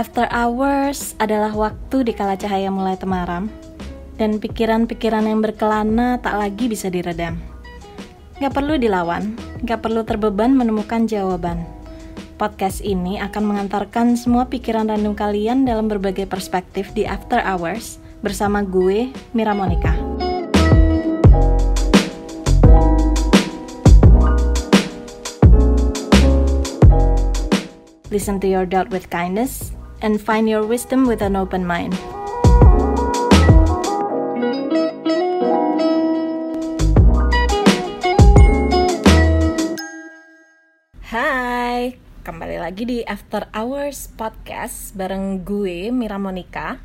After hours adalah waktu di kala cahaya mulai temaram dan pikiran-pikiran yang berkelana tak lagi bisa diredam. Gak perlu dilawan, gak perlu terbeban menemukan jawaban. Podcast ini akan mengantarkan semua pikiran random kalian dalam berbagai perspektif di After Hours bersama gue, Mira Monica. Listen to your doubt with kindness and find your wisdom with an open mind. Hai, kembali lagi di After Hours Podcast bareng gue Mira Monica.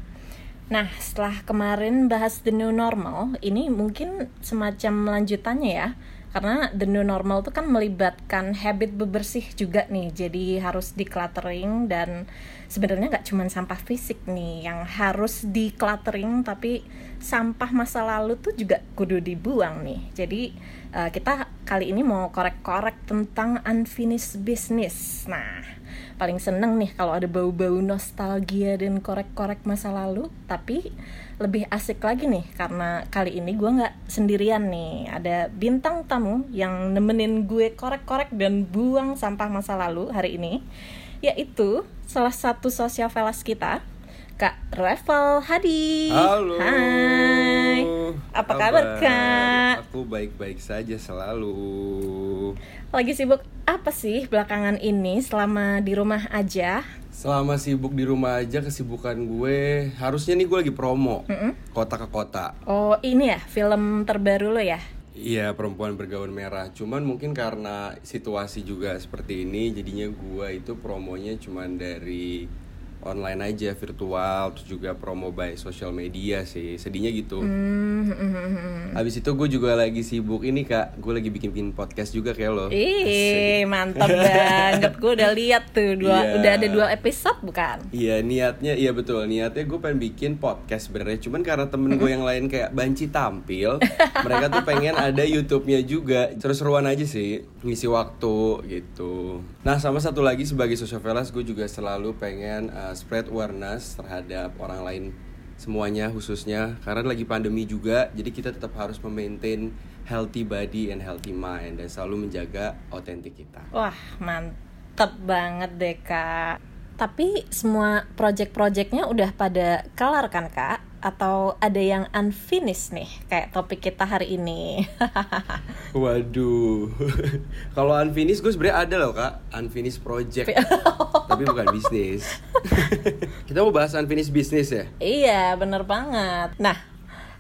Nah, setelah kemarin bahas the new normal, ini mungkin semacam lanjutannya ya. Karena the new normal itu kan melibatkan habit bebersih juga nih. Jadi harus decluttering dan sebenarnya nggak cuma sampah fisik nih yang harus decluttering, tapi sampah masa lalu tuh juga kudu dibuang nih. Jadi uh, kita kali ini mau korek-korek tentang unfinished business. Nah, paling seneng nih kalau ada bau-bau nostalgia dan korek-korek masa lalu tapi lebih asik lagi nih karena kali ini gue nggak sendirian nih ada bintang tamu yang nemenin gue korek-korek dan buang sampah masa lalu hari ini yaitu salah satu sosial velas kita Kak Revel Hadi. Halo. Hai. Apa kabar, Kak? Aku baik-baik saja selalu. Lagi sibuk apa sih belakangan ini selama di rumah aja? Selama sibuk di rumah aja kesibukan gue harusnya nih gue lagi promo kota ke kota. Oh, ini ya film terbaru lo ya? Iya perempuan bergaun merah. Cuman mungkin karena situasi juga seperti ini, jadinya gue itu promonya cuman dari online aja virtual terus juga promo by social media sih. Sedihnya gitu. Hmm, habis itu gue juga lagi sibuk. Ini kak gue lagi bikin bikin podcast juga kayak lo. Ih, mantap banget. Gue udah lihat tuh dua Iya. udah ada dua episode bukan? Iya niatnya iya betul. Niatnya gue pengen bikin podcast sebenarnya. Cuman karena temen gue yang lain kayak banci tampil mereka tuh pengen ada YouTube-nya juga. Seru-seruan aja sih ngisi waktu gitu. Nah sama satu lagi sebagai social gue juga selalu pengen uh, spread awareness terhadap orang lain semuanya khususnya karena lagi pandemi juga jadi kita tetap harus memaintain healthy body and healthy mind dan selalu menjaga otentik kita Wah, mantep banget deh, Kak. Tapi semua project-projectnya udah pada kelar kan, Kak? Atau ada yang unfinished nih, kayak topik kita hari ini? Waduh, kalau unfinished gue sebenarnya ada loh kak, unfinished project, tapi bukan bisnis. Kita mau bahas unfinished business ya? iya, bener banget. Nah,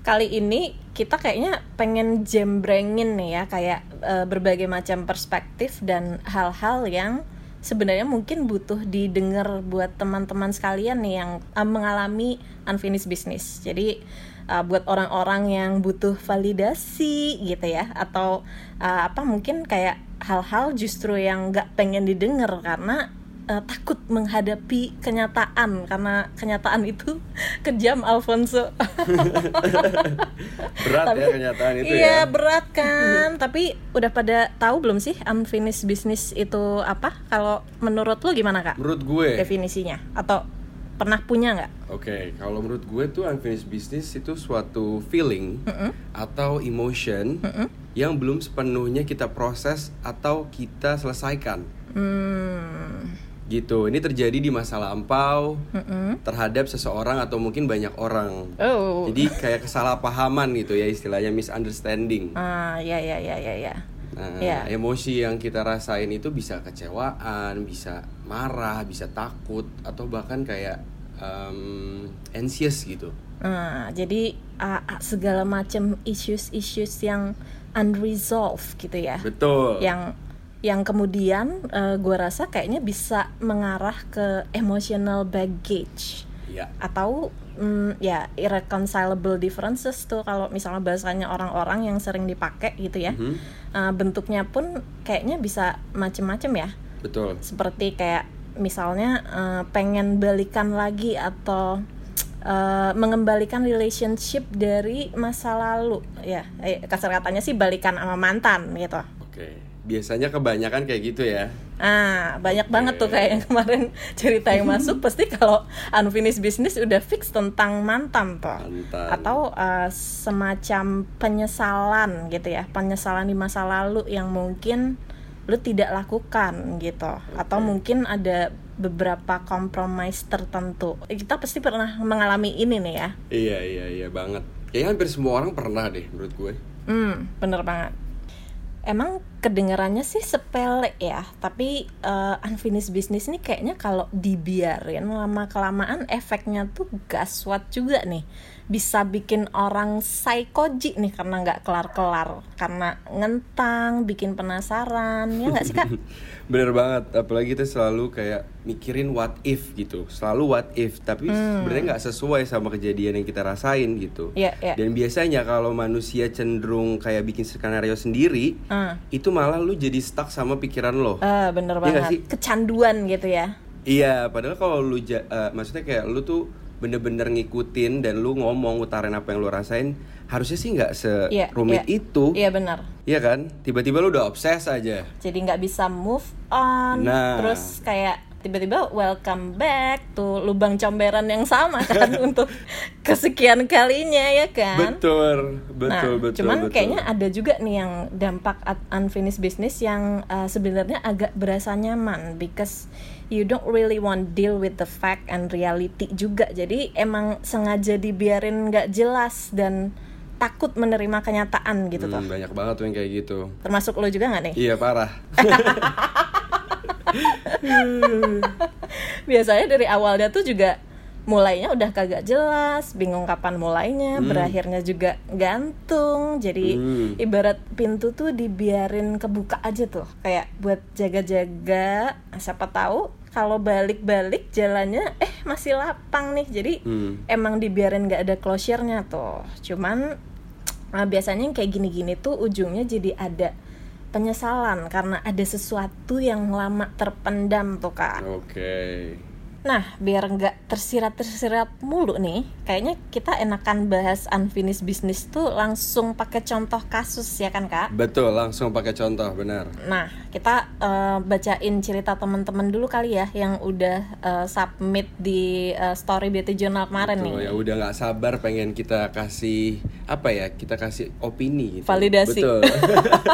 kali ini kita kayaknya pengen jembrengin nih ya, kayak eh, berbagai macam perspektif dan hal-hal yang sebenarnya mungkin butuh didengar buat teman-teman sekalian nih yang eh, mengalami unfinished business. Jadi uh, buat orang-orang yang butuh validasi gitu ya atau uh, apa mungkin kayak hal-hal justru yang nggak pengen didengar karena uh, takut menghadapi kenyataan karena kenyataan itu kejam Alfonso. Berat Tapi- ya kenyataan itu iya ya. berat kan. Tapi udah pada tahu belum sih unfinished business itu apa? Kalau menurut lu gimana kak Menurut gue, definisinya? Atau pernah punya nggak? oke, kalau menurut gue tuh unfinished business itu suatu feeling atau emotion yang belum sepenuhnya kita proses atau kita selesaikan. Hmm. Gitu, ini terjadi di masa lampau Mm-mm. terhadap seseorang atau mungkin banyak orang. Oh. Jadi kayak kesalahpahaman gitu ya istilahnya misunderstanding. Ah, ya ya ya ya ya. Nah, Ya. emosi yang kita rasain itu bisa kecewaan, bisa marah, bisa takut, atau bahkan kayak um, anxious gitu. Nah, jadi ah, ah, segala macam issues-issues yang unresolved gitu ya. Betul. Yang yang kemudian eh, gua rasa kayaknya bisa mengarah ke emotional baggage Ya, atau mm, ya irreconcilable differences tuh kalau misalnya bahasanya orang-orang yang sering dipakai gitu ya. Mhm. Eh, bentuknya pun kayaknya bisa macem-macem ya. betul. seperti kayak misalnya eh, pengen balikan lagi atau eh, mengembalikan relationship dari masa lalu ya eh, kasar katanya sih balikan sama mantan gitu Oke. Biasanya kebanyakan kayak gitu ya. Ah, banyak banget tuh kayak yang kemarin cerita yang masuk pasti kalau unfinished business udah fix tentang mantan tuh. Mantan. Atau uh, semacam penyesalan gitu ya, penyesalan di masa lalu yang mungkin lu tidak lakukan gitu. Atau mungkin ada beberapa compromise tertentu. Kita pasti pernah mengalami ini nih ya. Iya iya iya banget. Kayaknya hampir semua orang pernah deh menurut gue. Hmm, bener banget. Emang kedengarannya sih sepele ya, tapi uh, unfinished business ini kayaknya kalau dibiarin lama kelamaan efeknya tuh gaswat juga nih. Bisa bikin orang psychoji nih karena nggak kelar-kelar, karena ngentang, bikin penasaran, ya nggak sih kak? Bener banget, apalagi kita selalu kayak mikirin what if gitu, selalu what if, tapi sebenarnya nggak sesuai sama kejadian yang kita rasain gitu. Iya, iya. Dan biasanya kalau manusia cenderung kayak bikin skenario sendiri, Hmm. itu malah lu jadi stuck sama pikiran lo. Eh, bener nggak banget, sih? kecanduan gitu ya. Iya, padahal kalau lu eh, maksudnya kayak lu tuh bener-bener ngikutin dan lu ngomong utarin apa yang lu rasain, harusnya sih nggak Iya, serumit iya. itu. Iya benar. Iya kan? Tiba-tiba lu udah obses aja. jadi nggak bisa move on Nah. terus kayak tiba-tiba welcome back tuh lubang comberan yang sama kan untuk kesekian kalinya ya kan Betul, betul, nah betul. cuman betul. kayaknya ada juga nih yang dampak unfinished business yang uh, sebenarnya agak berasa nyaman because you don't really want deal with the fact and reality juga jadi emang sengaja dibiarin nggak jelas dan takut menerima kenyataan gitu tuh Hmm, banyak banget tuh yang kayak gitu. termasuk lo juga nggak nih Iya parah. biasanya dari awalnya tuh juga mulainya udah kagak jelas, bingung kapan mulainya, berakhirnya juga gantung. Jadi Hmm. ibarat pintu tuh dibiarin kebuka aja tuh, kayak buat jaga-jaga. Siapa tahu kalau balik-balik jalannya eh masih lapang nih. Jadi Hmm. emang dibiarin nggak ada closure-nya tuh. Cuman eh, biasanya yang kayak gini-gini tuh ujungnya jadi ada penyesalan karena ada sesuatu yang lama terpendam tuh kak. Oke. Nah, biar nggak tersirat-tersirat mulu nih, kayaknya kita enakan bahas unfinished business tuh langsung pakai contoh kasus ya kan kak? Betul, langsung pakai contoh, benar. Nah, kita eh, bacain cerita teman-teman dulu kali ya yang udah eh, submit di eh, story Beauty Journal kemarin Betul, nih. ya udah nggak sabar pengen kita kasih apa ya? Kita kasih opini gitu. Validasi. Betul.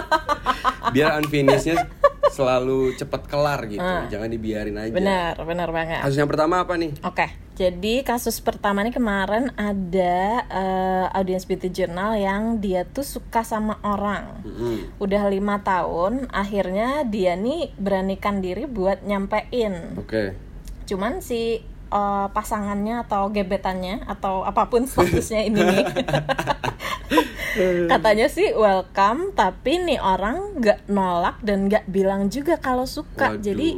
Biar unfinishednya selalu cepat kelar gitu. Jangan dibiarin aja. Benar, benar banget. Kasus yang pertama apa nih? Oke, jadi kasus pertama nih kemarin ada eh, audience beauty journal yang dia tuh suka sama orang. Mm-mm. Udah lima tahun, akhirnya dia nih beranikan diri buat nyampein. Oke. Cuman si eh, pasangannya atau gebetannya atau apa pun statusnya ini nih, katanya sih welcome, tapi nih orang nggak nolak dan nggak bilang juga kalau suka. Waduh. Jadi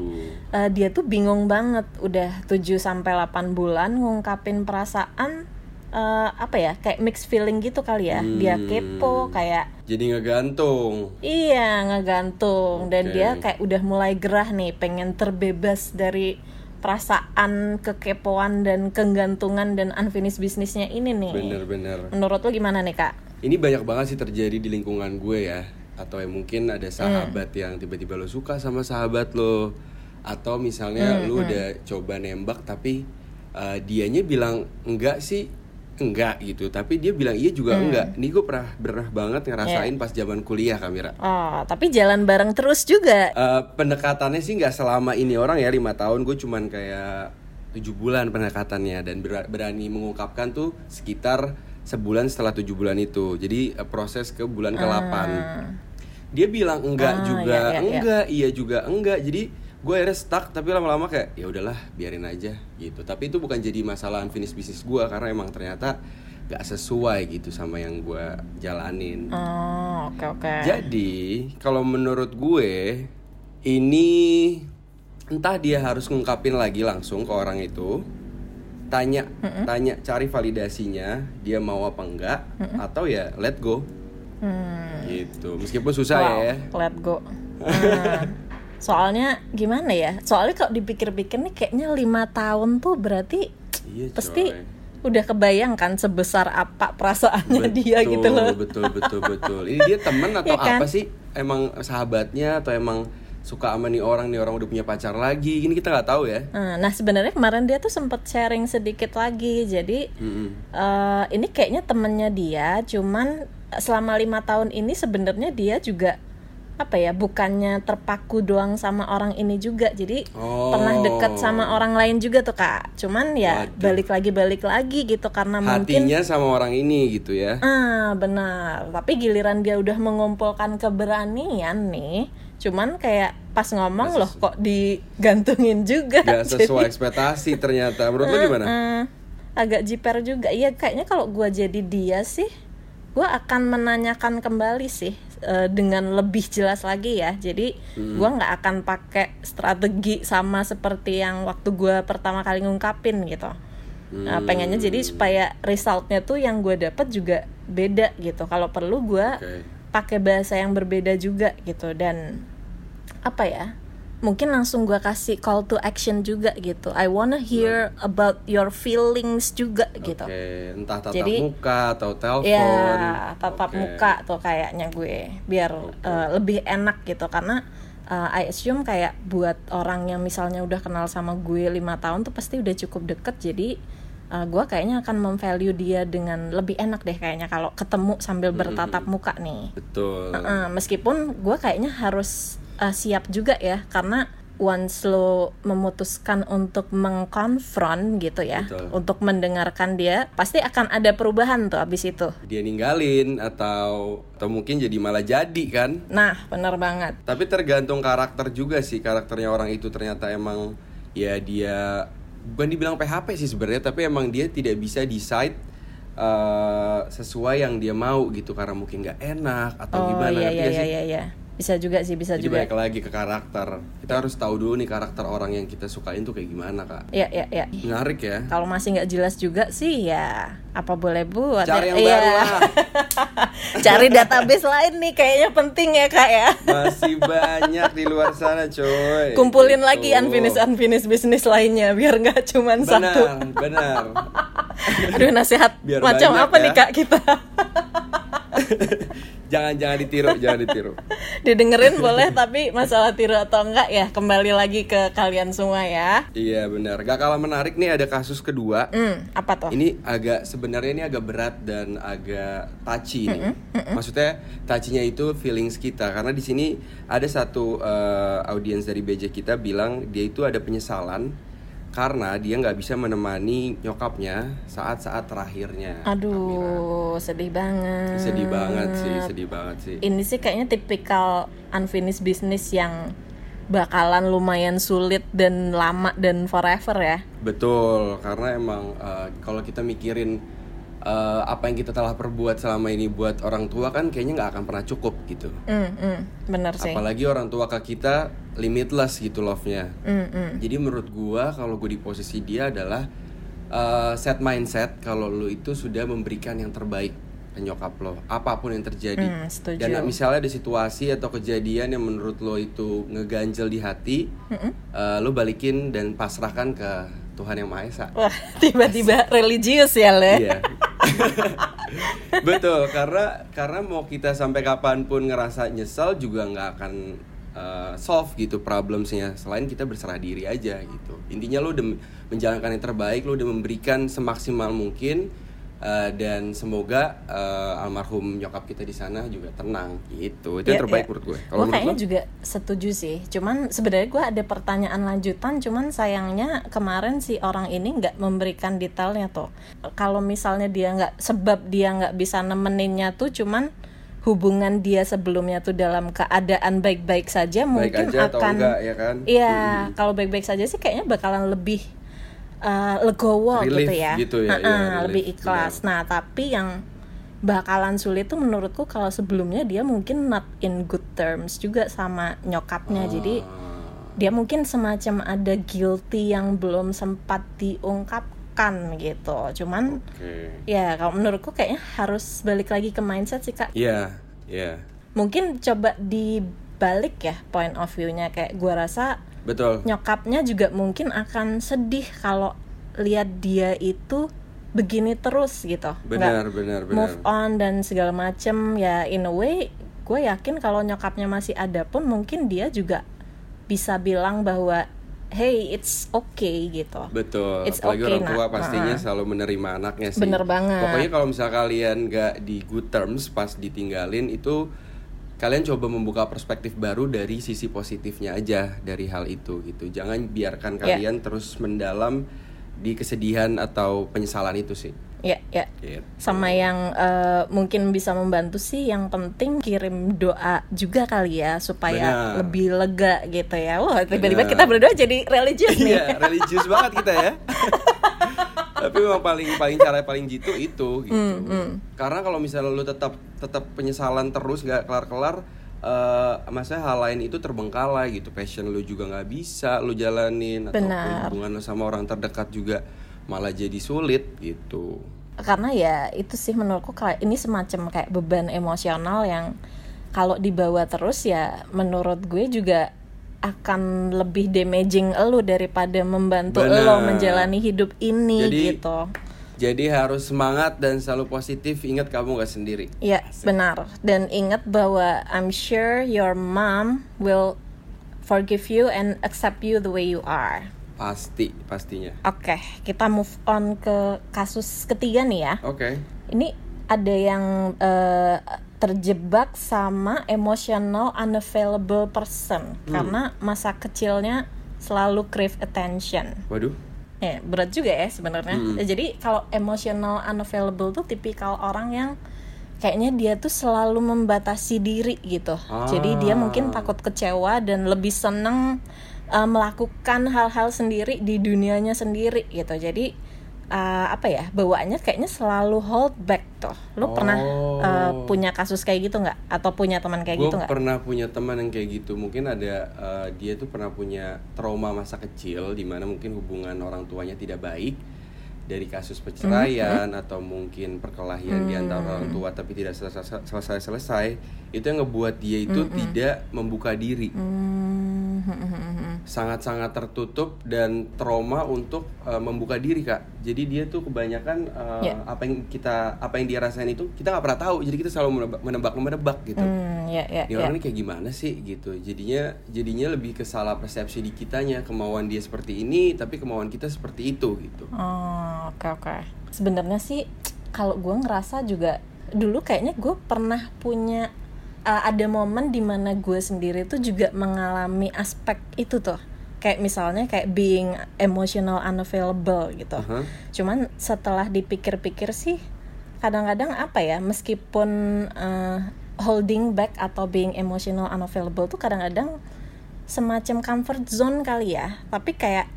eh, dia tuh bingung banget udah 7 sampai 8 bulan ngungkapin perasaan eh, apa ya kayak mixed feeling gitu kali ya dia Hmm. kepo kayak Jadi ngegantung. iya ngegantung dan Oke. dia kayak udah mulai gerah nih pengen terbebas dari perasaan kekepoan dan kegantungan dan unfinished bisnisnya ini nih Bener-bener. menurut lo gimana nih kak? Ini banyak banget sih terjadi di lingkungan gue ya Atau ya mungkin ada sahabat Hmm. yang tiba-tiba lo suka sama sahabat lo Atau misalnya Hmm, lo udah coba nembak tapi uh, dianya bilang enggak sih enggak gitu. Tapi dia bilang iya juga Hmm. enggak. Ini gue pernah, pernah banget Iya. ngerasain pas zaman kuliah Kamira Oh tapi jalan bareng terus juga. Eh, pendekatannya sih nggak selama ini orang ya lima tahun. Gue cuman kayak tujuh bulan pendekatannya. Dan ber- berani mengungkapkan tuh sekitar sebulan setelah tujuh bulan itu. Jadi eh, proses ke bulan ke 8 dia bilang enggak Ah, juga. iya, iya, iya. enggak iya juga enggak. Jadi gue akhirnya stuck tapi lama-lama kayak ya udahlah biarin aja gitu tapi itu bukan jadi masalah unfinished business gue karena emang ternyata gak sesuai gitu sama yang gue jalanin Oh oke oke jadi kalau menurut gue ini entah dia harus ngungkapin lagi langsung ke orang itu, tanya, tanya cari validasinya dia mau apa enggak, atau ya let go, Hmm. gitu. Meskipun susah Wow, ya. let go. Nah, soalnya gimana ya? Soalnya kalau dipikir-pikir nih kayaknya lima tahun tuh berarti Iya, pasti coy. udah kebayangkan sebesar apa perasaannya dia gitu loh. Betul, betul, betul, betul. Ini dia temen atau Iya kan? apa sih? Emang sahabatnya atau emang suka sama nih orang nih orang udah punya pacar lagi ini kita nggak tahu ya Nah, Nah sebenarnya kemarin dia tuh sempet sharing sedikit lagi. Jadi Mm-mm. eh, ini kayaknya temennya dia, cuman selama lima tahun ini sebenarnya dia juga apa ya bukannya terpaku doang sama orang ini juga. Jadi Oh. pernah deket sama orang lain juga tuh kak. Cuman ya Waduh. balik lagi balik lagi gitu karena mungkin hatinya sama orang ini gitu ya Ah, benar. Tapi giliran dia udah mengumpulkan keberanian nih, cuman kayak pas ngomong loh kok digantungin juga. Gak Jadi, sesuai ekspektasi ternyata menurut lo gimana eh, agak jiper juga. Iya, kayaknya kalau gua jadi dia sih, gua akan menanyakan kembali sih eh, dengan lebih jelas lagi ya. Jadi gua nggak akan pakai strategi sama seperti yang waktu gua pertama kali ngungkapin gitu. Nah, pengennya jadi supaya resultnya tuh yang gue dapat juga beda gitu. Kalau perlu gue Oke. pakai bahasa yang berbeda juga gitu dan apa ya? Mungkin langsung gue kasih call to action juga gitu. I wanna hear about your feelings juga gitu. Oke, entah tatap Jadi- muka atau telepon. Ya, tatap Oke. muka tuh kayaknya gue biar eh, lebih enak gitu karena eh, I assume kayak buat orang yang misalnya udah kenal sama gue lima tahun tuh pasti udah cukup deket jadi eh, gue kayaknya akan memvalue dia dengan lebih enak deh kayaknya kalau ketemu sambil bertatap muka nih. Betul. Heeh, meskipun gue kayaknya harus eh, siap juga ya karena once lo memutuskan untuk mengkonfront gitu ya Betul. untuk mendengarkan dia pasti akan ada perubahan tuh abis itu Dia ninggalin atau atau mungkin jadi malah jadi kan. nah benar banget Tapi tergantung karakter juga sih karakternya orang itu ternyata emang ya dia bukan dibilang PHP sih sebenarnya tapi emang dia tidak bisa decide eh, sesuai yang dia mau gitu karena mungkin nggak enak atau oh gimana iya iya iya iya iya. Bisa juga sih bisa Jadi juga balik lagi ke karakter. Kita harus tahu dulu nih karakter orang yang kita sukain tuh kayak gimana kak. ya ya ya Menarik ya. kalau masih nggak jelas juga sih ya apa boleh buat Cari ya. yang Iya. baru lah. cari database lain nih kayaknya penting ya kak ya Masih banyak di luar sana coy. kumpulin Gitu. lagi unfinished unfinished bisnis lainnya biar nggak cuman satu Benar, benar. Aduh nasihat Biar macam apa ya. nih kak kita jangan jangan ditiru, jangan ditiru. Didengerin boleh tapi masalah tiru atau enggak ya kembali lagi ke kalian semua ya Iya benar. Gak kalah menarik nih ada kasus kedua. Hmm, apa tuh? Ini agak sebenarnya ini agak berat dan agak touchy nih. Maksudnya touchy-nya itu feelings kita karena di sini ada satu eh, audiens dari BJ kita bilang dia itu ada penyesalan karena dia nggak bisa menemani nyokapnya saat-saat terakhirnya. Aduh, sedih banget. Sedih banget sih, sedih banget sih. Ini sih kayaknya tipikal unfinished business yang bakalan lumayan sulit dan lama dan forever ya. Betul, karena emang eh, kalau kita mikirin eh, apa yang kita telah perbuat selama ini buat orang tua kan kayaknya nggak akan pernah cukup gitu. Hmm, hmm, bener sih. Apalagi orang tua ke kita limitless gitu love-nya. Hmm, hmm. Jadi menurut gua kalau gue di posisi dia adalah eh, set mindset kalau lu itu sudah memberikan yang terbaik ke nyokap lo, apa pun yang terjadi. Setuju. Dan misalnya ada situasi atau kejadian yang menurut lo itu ngeganjel di hati, eh, lo balikin dan pasrahkan ke Tuhan yang Maha Esa. Wah, tiba-tiba religius ya le. Iya. Betul, karena karena mau kita sampai kapan pun ngerasa nyesel juga nggak akan uh, solve gitu problemsnya. Selain kita berserah diri aja gitu. Intinya lo udah menjalankan yang terbaik, lo udah memberikan semaksimal mungkin. Uh, dan semoga uh, almarhum nyokap kita di sana juga tenang gitu. Itu yang Ya, terbaik ya. menurut gue. Kalau kayaknya lo? juga setuju sih. Cuman sebenarnya gue ada pertanyaan lanjutan. Cuman sayangnya kemarin si orang ini nggak memberikan detailnya tuh. Kalau misalnya dia nggak sebab dia nggak bisa nemeninnya tuh, cuman hubungan dia sebelumnya tuh dalam keadaan baik-baik saja Baik mungkin aja atau akan enggak ya kan? Iya, kalau baik-baik saja sih kayaknya bakalan lebih uh, legowo Relief gitu ya, gitu ya, Ha-ha, iya, relief, lebih ikhlas. Nah, tapi yang bakalan sulit tuh menurutku kalau sebelumnya dia mungkin not in good terms juga sama nyokapnya, jadi Ah, dia mungkin semacam ada guilty yang belum sempat diungkapkan gitu. Cuman Oke. ya kalau menurutku kayaknya harus balik lagi ke mindset sih kak Iya, iya. mungkin coba dibalik ya point of view-nya kayak gua rasa Betul. nyokapnya juga mungkin akan sedih kalau lihat dia itu begini terus gitu Benar, Nggak benar, benar. move on dan segala macem ya in a way gue yakin kalau nyokapnya masih ada pun mungkin dia juga bisa bilang bahwa hey it's okay gitu Betul. It's Apalagi okay, orang tua nak. pastinya Heeh. selalu menerima anaknya sih. Bener banget. Pokoknya kalau misal kalian nggak di good terms pas ditinggalin itu kalian coba membuka perspektif baru dari sisi positifnya aja dari hal itu gitu. Jangan biarkan Ya. kalian terus mendalam di kesedihan atau penyesalan itu sih. ya ya Gitu. sama yang eh, mungkin bisa membantu sih yang penting kirim doa juga kali ya supaya Benar. lebih lega gitu ya wah tiba-tiba kita berdua jadi religius nih Iya, religius banget kita ya. Tapi memang paling paling cara paling jitu itu gitu. Hmm, Karena kalau misalnya lu tetap tetap penyesalan terus nggak kelar-kelar eh maksudnya hal lain itu terbengkalai gitu passion lu juga nggak bisa lu jalanin atau Benar. hubungan lu sama orang terdekat juga malah jadi sulit gitu karena ya itu sih menurutku ini semacam kayak beban emosional yang kalau dibawa terus ya menurut gue juga akan lebih damaging elu daripada membantu Benar. elo menjalani hidup ini Jadi- gitu. jadi harus semangat dan selalu positif ingat kamu nggak sendiri Ya, benar. Dan ingat bahwa I'm sure your mom will forgive you and accept you the way you are. pasti pastinya Oke, kita move on ke kasus ketiga nih ya. oke Ini ada yang eh, terjebak sama emotional unavailable person karena masa kecilnya selalu crave attention. waduh Ya, berat juga ya sebenarnya. Ya, Jadi kalau emotional unavailable tuh tipikal orang yang kayaknya dia tuh selalu membatasi diri gitu. Jadi dia mungkin takut kecewa dan lebih seneng uh, melakukan hal-hal sendiri di dunianya sendiri gitu. Jadi uh, apa ya bawaannya kayaknya selalu hold back tuh. Lu pernah uh, punya kasus kayak gitu nggak? Atau punya teman kayak gue gitu nggak? pernah punya teman yang kayak gitu mungkin ada eh, dia tuh pernah punya trauma masa kecil di mana mungkin hubungan orang tuanya tidak baik dari kasus perceraian Hmm, atau mungkin perkelahian di antara orang tua tapi tidak selesai selesai selesai itu yang ngebuat dia itu tidak membuka diri. Hmm, hmm, hmm, hmm, hmm. sangat-sangat tertutup dan trauma untuk eh, membuka diri kak. Jadi dia tuh kebanyakan eh, Ya. apa yang kita apa yang dia rasain itu kita nggak pernah tahu. Jadi kita selalu menebak menebak menebak gitu. Hmm, ya, ya, ini ya. orang ini kayak gimana sih gitu. Jadinya jadinya lebih ke salah persepsi di kitanya. Kemauan dia seperti ini tapi kemauan kita seperti itu gitu. Oh, oke oke. Sebenarnya sih kalau gue ngerasa juga dulu kayaknya gue pernah punya uh, ada momen di mana gue sendiri tuh juga mengalami aspek itu tuh. Kayak misalnya kayak being emotional unavailable gitu. Aha. Cuman setelah dipikir-pikir sih kadang-kadang apa ya meskipun uh, holding back atau being emotional unavailable tuh kadang-kadang semacam comfort zone kali ya. Tapi kayak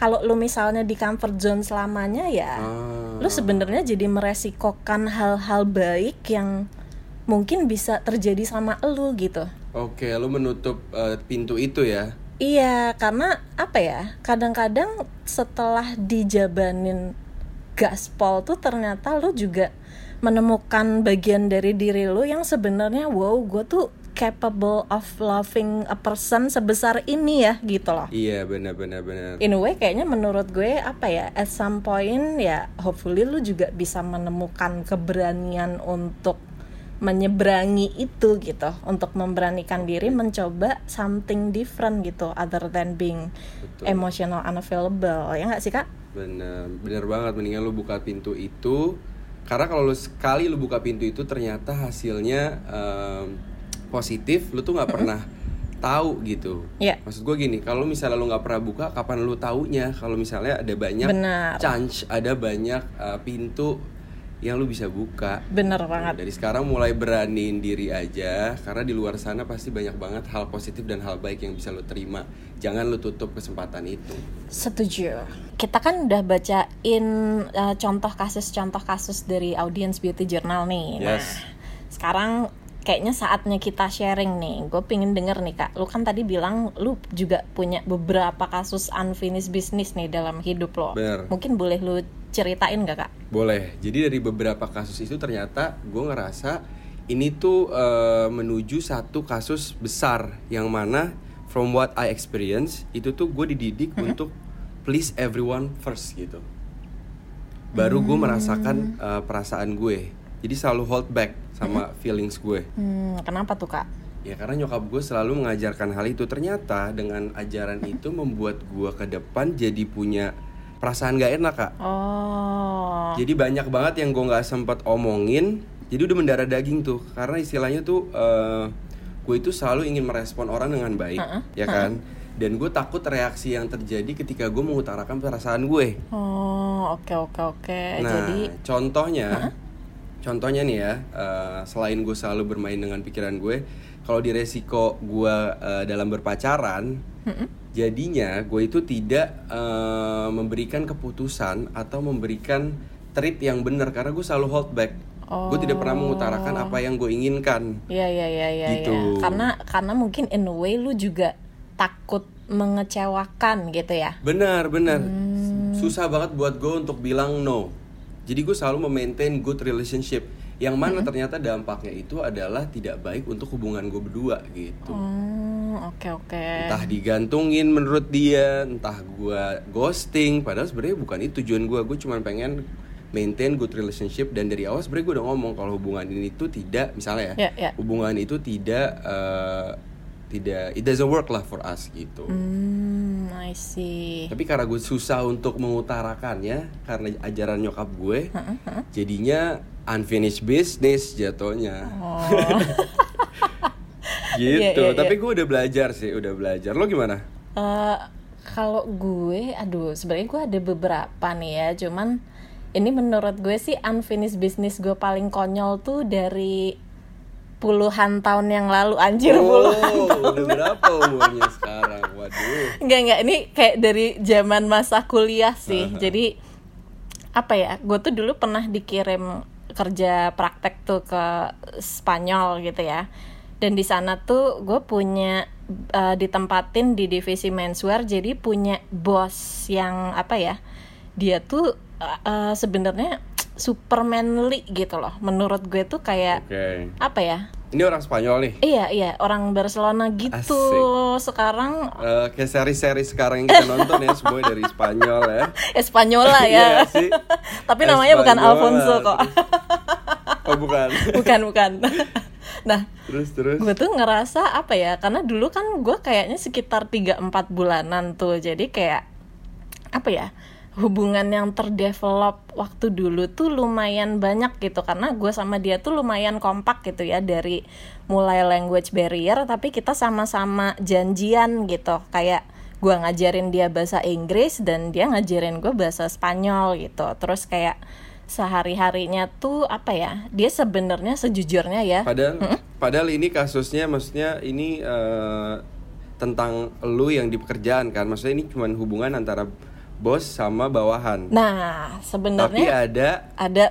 kalau lu misalnya di comfort zone selamanya ya Ah. lu sebenarnya jadi meresikokan hal-hal baik yang mungkin bisa terjadi sama lu gitu. oke lu menutup eh, pintu itu ya Iya, karena apa ya? Kadang-kadang setelah dijabanin gaspol tuh ternyata lu juga menemukan bagian dari diri lu yang sebenarnya wow, gue tuh capable of loving a person sebesar ini ya gitu loh. iya benar benar benar In a way kayaknya menurut gue apa ya at some point ya hopefully lu juga bisa menemukan keberanian untuk menyeberangi itu gitu untuk memberanikan diri mencoba something different gitu other than being Betul. emotional unavailable ya nggak sih kak? benar benar banget mendingan lu buka pintu itu karena kalau lu sekali lu buka pintu itu ternyata hasilnya em, positif lu tuh nggak pernah tahu gitu Iya. maksud gue gini kalau misalnya lu nggak pernah buka kapan lu taunya kalau misalnya ada banyak Benar. chance ada banyak eh, pintu yang lu bisa buka Bener Nah, banget. dari sekarang mulai beraniin diri aja karena di luar sana pasti banyak banget hal positif dan hal baik yang bisa lu terima jangan lu tutup kesempatan itu Setuju. Kita kan udah bacain uh, contoh kasus-contoh kasus dari Audience Beauty Journal nih. Nah, Yes. sekarang kayaknya saatnya kita sharing nih. Gue pingin denger nih kak. Lu kan tadi bilang lu juga punya beberapa kasus unfinished business nih dalam hidup lo. Bener. Mungkin boleh lu ceritain gak kak? Boleh. Jadi dari beberapa kasus itu ternyata gue ngerasa ini tuh eh, menuju satu kasus besar yang mana from what I experience itu tuh gue dididik untuk please everyone first gitu. Baru gue merasakan eh, perasaan gue. Jadi selalu hold back sama feelings gue. Hmm, kenapa tuh kak? Ya karena nyokap gue selalu mengajarkan hal itu. Ternyata dengan ajaran itu membuat gue ke depan jadi punya perasaan gak enak kak. Oh. Jadi banyak banget yang gue nggak sempet omongin. Jadi udah mendarah daging tuh. Karena istilahnya tuh eh, Gue itu selalu ingin merespon orang dengan baik Ya kan? Dan gue takut reaksi yang terjadi ketika gue mengutarakan perasaan gue. Oh, oke oke oke. Nah, Jadi contohnya, contohnya nih ya, eh, selain gue selalu bermain dengan pikiran gue, kalau di resiko gue eh, dalam berpacaran, jadinya gue itu tidak eh, memberikan keputusan atau memberikan treat yang benar karena gue selalu hold back. Gue tidak pernah mengutarakan apa yang gue inginkan. Iya iya iya iya. Gitu. iya. Karena karena mungkin in a way lu juga takut mengecewakan gitu ya. Benar, benar. Susah banget buat gue untuk bilang no. Jadi gue selalu memaintain good relationship. Yang mana ternyata dampaknya itu adalah tidak baik untuk hubungan gue berdua gitu. Hmm, oke oke. Entah digantungin menurut dia, entah gue ghosting. Padahal sebenarnya bukan itu tujuan gue. Gue cuma pengen maintain good relationship dan dari awal sebenarnya gue udah ngomong kalau hubungan ini tuh tidak misalnya ya, Ya, ya. hubungan itu tidak eh, tidak it doesn't work lah for us gitu. Hmm, I see. Tapi karena gue susah untuk mengutarakannya karena ajaran nyokap gue, jadinya unfinished business jatuhnya. Oh. gitu. Iya, iya, Tapi gue udah belajar sih, udah belajar. Lo gimana? Eh, kalau gue, aduh, sebenarnya gue ada beberapa nih ya, cuman ini menurut gue sih unfinished business gue paling konyol tuh dari puluhan tahun yang lalu, anjir puluhan. Oh, udah berapa umurnya sekarang? Waduh. Enggak enggak, ini kayak dari zaman masa kuliah sih. Jadi apa ya? Gue tuh dulu pernah dikirim kerja praktek tuh ke Spanyol gitu ya. Dan di sana tuh gue punya eh, ditempatin di divisi menswear, jadi punya bos yang apa ya? Dia tuh eh, sebenarnya super manly gitu loh. Menurut gue tuh kayak Oke. apa ya? Ini orang Spanyol nih. Iya iya orang Barcelona gitu. Asik. Sekarang Eh, kayak seri-seri sekarang yang kita nonton ya, semua dari Spanyol ya. Espanyola ya. sih? Tapi namanya bukan Espanyola, Alfonso kok. Oh bukan. bukan bukan. Nah, terus terus. gue tuh ngerasa apa ya? Karena dulu kan gue kayaknya sekitar 3-4 bulanan tuh. Jadi kayak apa ya? Hubungan yang terdevelop waktu dulu tuh lumayan banyak gitu. Karena gue sama dia tuh lumayan kompak gitu ya dari mulai language barrier tapi kita sama-sama janjian gitu. Kayak gue ngajarin dia bahasa Inggris dan dia ngajarin gue bahasa Spanyol gitu. Terus kayak sehari harinya tuh apa ya dia sebenarnya sejujurnya ya. Padahal padahal ini kasusnya maksudnya ini eh, tentang lu yang di pekerjaan kan. Maksudnya ini cuma hubungan antara bos sama bawahan. nah Tapi sebenarnya ada ada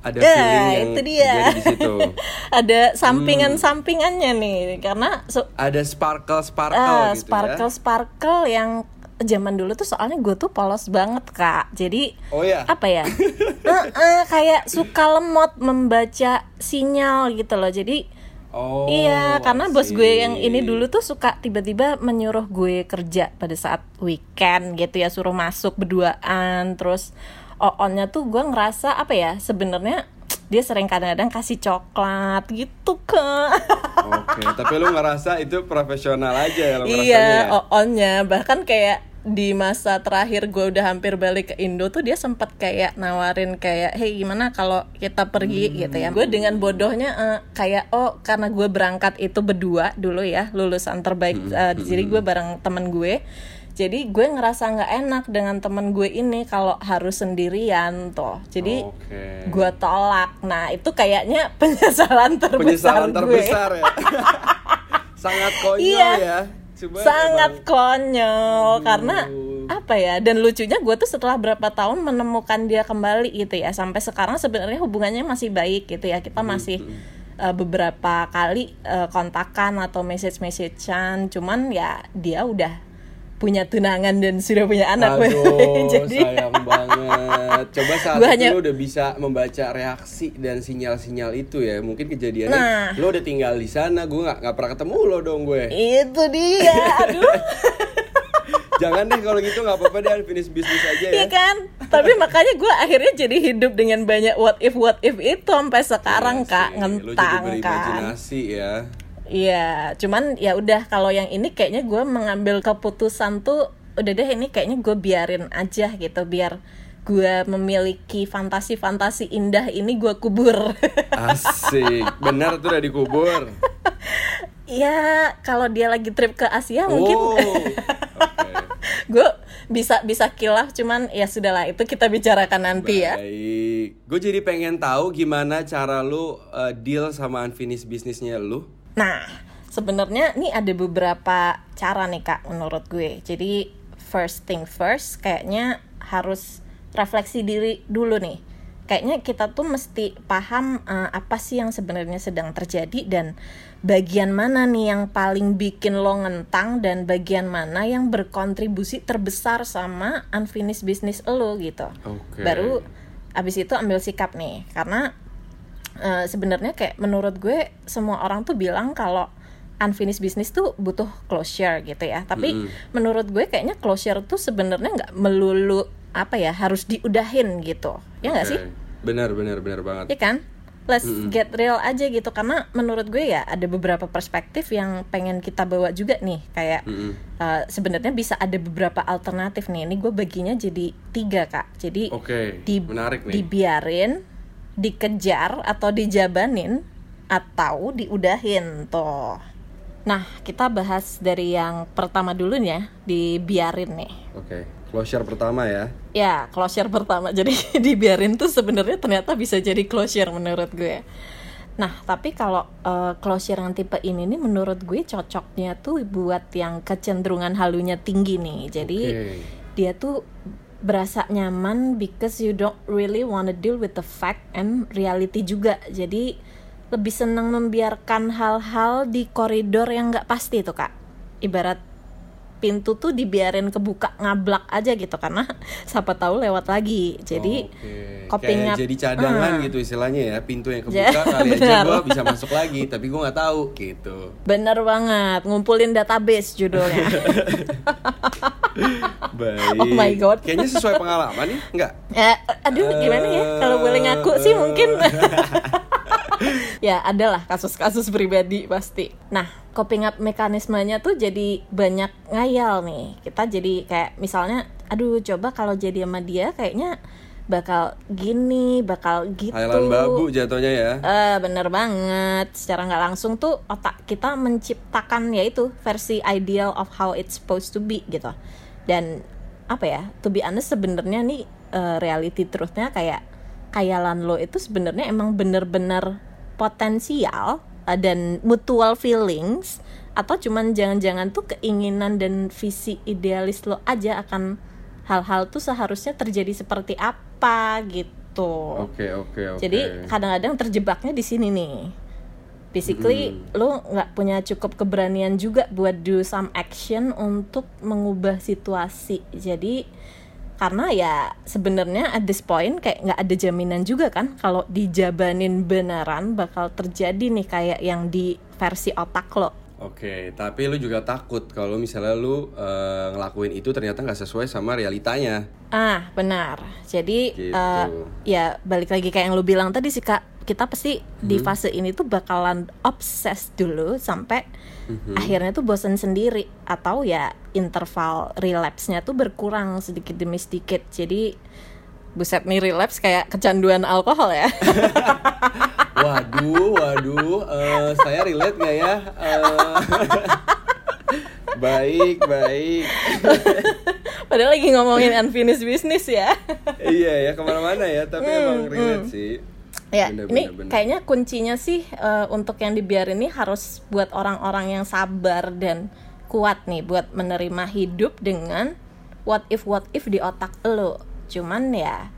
ada Ya, feeling yang itu dia di situ. ada sampingan sampingannya nih karena so, Ada sparkle sparkle ah, gitu sparkle ya. sparkle yang zaman dulu tuh soalnya gue tuh polos banget kak jadi Oh ya. apa ya Eh, eh, kayak suka lemot membaca sinyal gitu loh jadi Oh. Iya, karena bos gue yang ini dulu tuh suka tiba-tiba menyuruh gue kerja pada saat weekend gitu ya, suruh masuk berduaan, terus on-nya tuh gue ngerasa apa ya, sebenarnya dia sering kadang-kadang kasih coklat gitu ke Oke, tapi lu ngerasa itu profesional aja ya lo iya ya? on-nya bahkan kayak di masa terakhir gue udah hampir balik ke Indo tuh dia sempat kayak nawarin kayak hey gimana kalau kita pergi? Gitu ya. Gue dengan bodohnya eh, kayak oh karena gue berangkat itu berdua dulu ya lulusan terbaik eh, jadi gue bareng temen gue. Jadi gue ngerasa nggak enak dengan temen gue ini kalau harus sendirian tuh jadi Oke. gue tolak. Nah itu kayaknya penyesalan terbesar Penyesalan gue. terbesar ya. Sangat konyol Iya. ya. Cuma sangat emang- konyol Aduh. karena apa ya dan lucunya gue tuh setelah berapa tahun menemukan dia kembali gitu ya sampai sekarang sebenarnya hubungannya masih baik gitu ya kita masih uh, beberapa kali uh, kontakan atau message messagean cuman ya dia udah punya tunangan dan sudah punya anak Aduh, jadi sayang banget. Coba saat Gua itu hanya- lu udah bisa membaca reaksi dan sinyal-sinyal itu ya. Mungkin kejadiannya Nah. lu udah tinggal di sana, gue nggak nggak pernah ketemu lo dong gue. itu dia aduh Jangan deh kalau gitu nggak apa-apa deh finish bisnis aja ya. Iya kan? Tapi makanya gue akhirnya jadi hidup dengan banyak what if what if itu sampai sekarang Iya kak sih, jadi ngentang kan. berimajinasi ya. Iya, cuman ya udah kalau yang ini kayaknya gue mengambil keputusan tuh udah deh ini kayaknya gue biarin aja gitu biar gue memiliki fantasi-fantasi indah ini gue kubur. Asik, benar tuh udah dikubur. ya kalau dia lagi trip ke Asia mungkin Oh, oke. gue bisa bisa kilaf cuman ya sudahlah itu kita bicarakan nanti ya. Baik, gue jadi pengen tahu gimana cara lu uh, deal sama unfinished bisnisnya lu. Nah, sebenarnya nih ada beberapa cara nih Kak menurut gue. Jadi first thing first kayaknya harus refleksi diri dulu nih. Kayaknya kita tuh mesti paham eh, apa sih yang sebenarnya sedang terjadi dan bagian mana nih yang paling bikin lo ngentang dan bagian mana yang berkontribusi terbesar sama unfinished business lo gitu. Oke. Baru abis itu ambil sikap nih karena eh, sebenarnya kayak menurut gue semua orang tuh bilang kalau unfinished business tuh butuh closure gitu ya tapi Mm-mm. menurut gue kayaknya closure tuh sebenarnya nggak melulu apa ya harus diudahin gitu ya nggak Oke. sih Benar, benar, benar banget. ya kan let's Mm-mm. get real aja gitu karena menurut gue ya ada beberapa perspektif yang pengen kita bawa juga nih kayak Mm-mm. uh, sebenarnya bisa ada beberapa alternatif nih ini gue baginya jadi tiga kak jadi Oke, di, menarik nih. dibiarin, dikejar atau dijabanin atau diudahin tuh. Nah, kita bahas dari yang pertama dulu nih ya, dibiarin nih. Oke, closure pertama ya. Ya, closure pertama. Jadi dibiarin tuh sebenarnya ternyata bisa jadi closure menurut gue. Nah, tapi kalau eh, closure yang tipe ini nih menurut gue cocoknya tuh buat yang kecenderungan halunya tinggi nih. Jadi Oke. dia tuh berasa nyaman because you don't really wanna deal with the fact and reality juga. Jadi lebih senang membiarkan hal-hal di koridor yang nggak pasti tuh kak. Ibarat pintu tuh dibiarin kebuka ngablak aja gitu karena siapa tahu lewat lagi. Jadi Kayak up- jadi cadangan Ah. gitu istilahnya ya pintu yang kebuka kali aja gue bisa masuk lagi tapi gue nggak tahu gitu. Bener banget ngumpulin database judulnya baik. Oh my God. kayaknya sesuai pengalaman nih nggak Eh, aduh gimana ya? Kalau boleh ngaku sih mungkin. Ya adalah kasus-kasus pribadi pasti. Nah coping up mekanismenya tuh jadi banyak ngayal nih. Kita jadi kayak misalnya aduh coba kalau jadi sama dia kayaknya bakal gini bakal gitu. Thailand babu jatuhnya ya. Eh, bener banget. Secara nggak langsung tuh otak kita menciptakan yaitu versi ideal of how it's supposed to be gitu dan apa ya to be honest sebenarnya nih eh, reality truthnya kayak kayalan lo itu sebenarnya emang bener-bener potensial eh, dan mutual feelings atau cuman jangan-jangan tuh keinginan dan visi idealis lo aja akan hal-hal tuh seharusnya terjadi seperti apa gitu. oke oke oke Jadi kadang-kadang terjebaknya di sini nih. Basically Hmm. lu nggak punya cukup keberanian juga buat do some action untuk mengubah situasi. Jadi karena ya sebenarnya at this point kayak nggak ada jaminan juga kan kalau dijabanin beneran bakal terjadi nih kayak yang di versi otak lo. Oke, tapi lu juga takut kalau misalnya lu eh, ngelakuin itu ternyata nggak sesuai sama realitanya. Ah, benar. Jadi Gitu. eh, ya balik lagi kayak yang lu bilang tadi sih Kak, kita pasti di Hmm. fase ini tuh bakalan obses dulu sampai Mhm. akhirnya tuh bosan sendiri atau ya interval relapse-nya tuh berkurang sedikit demi sedikit. Jadi buset nih relapse kayak kecanduan alkohol ya. Waduh, waduh, eh, saya relate nggak ya? Eh, baik, baik. Padahal lagi ngomongin unfinished business ya. iya ya ke mana-mana ya, tapi emang relate sih. Ya, Bener, ini bener, bener. kayaknya kuncinya sih eh, untuk yang dibiarin ini harus buat orang-orang yang sabar dan kuat nih buat menerima hidup dengan what if what if di otak lo. Cuman ya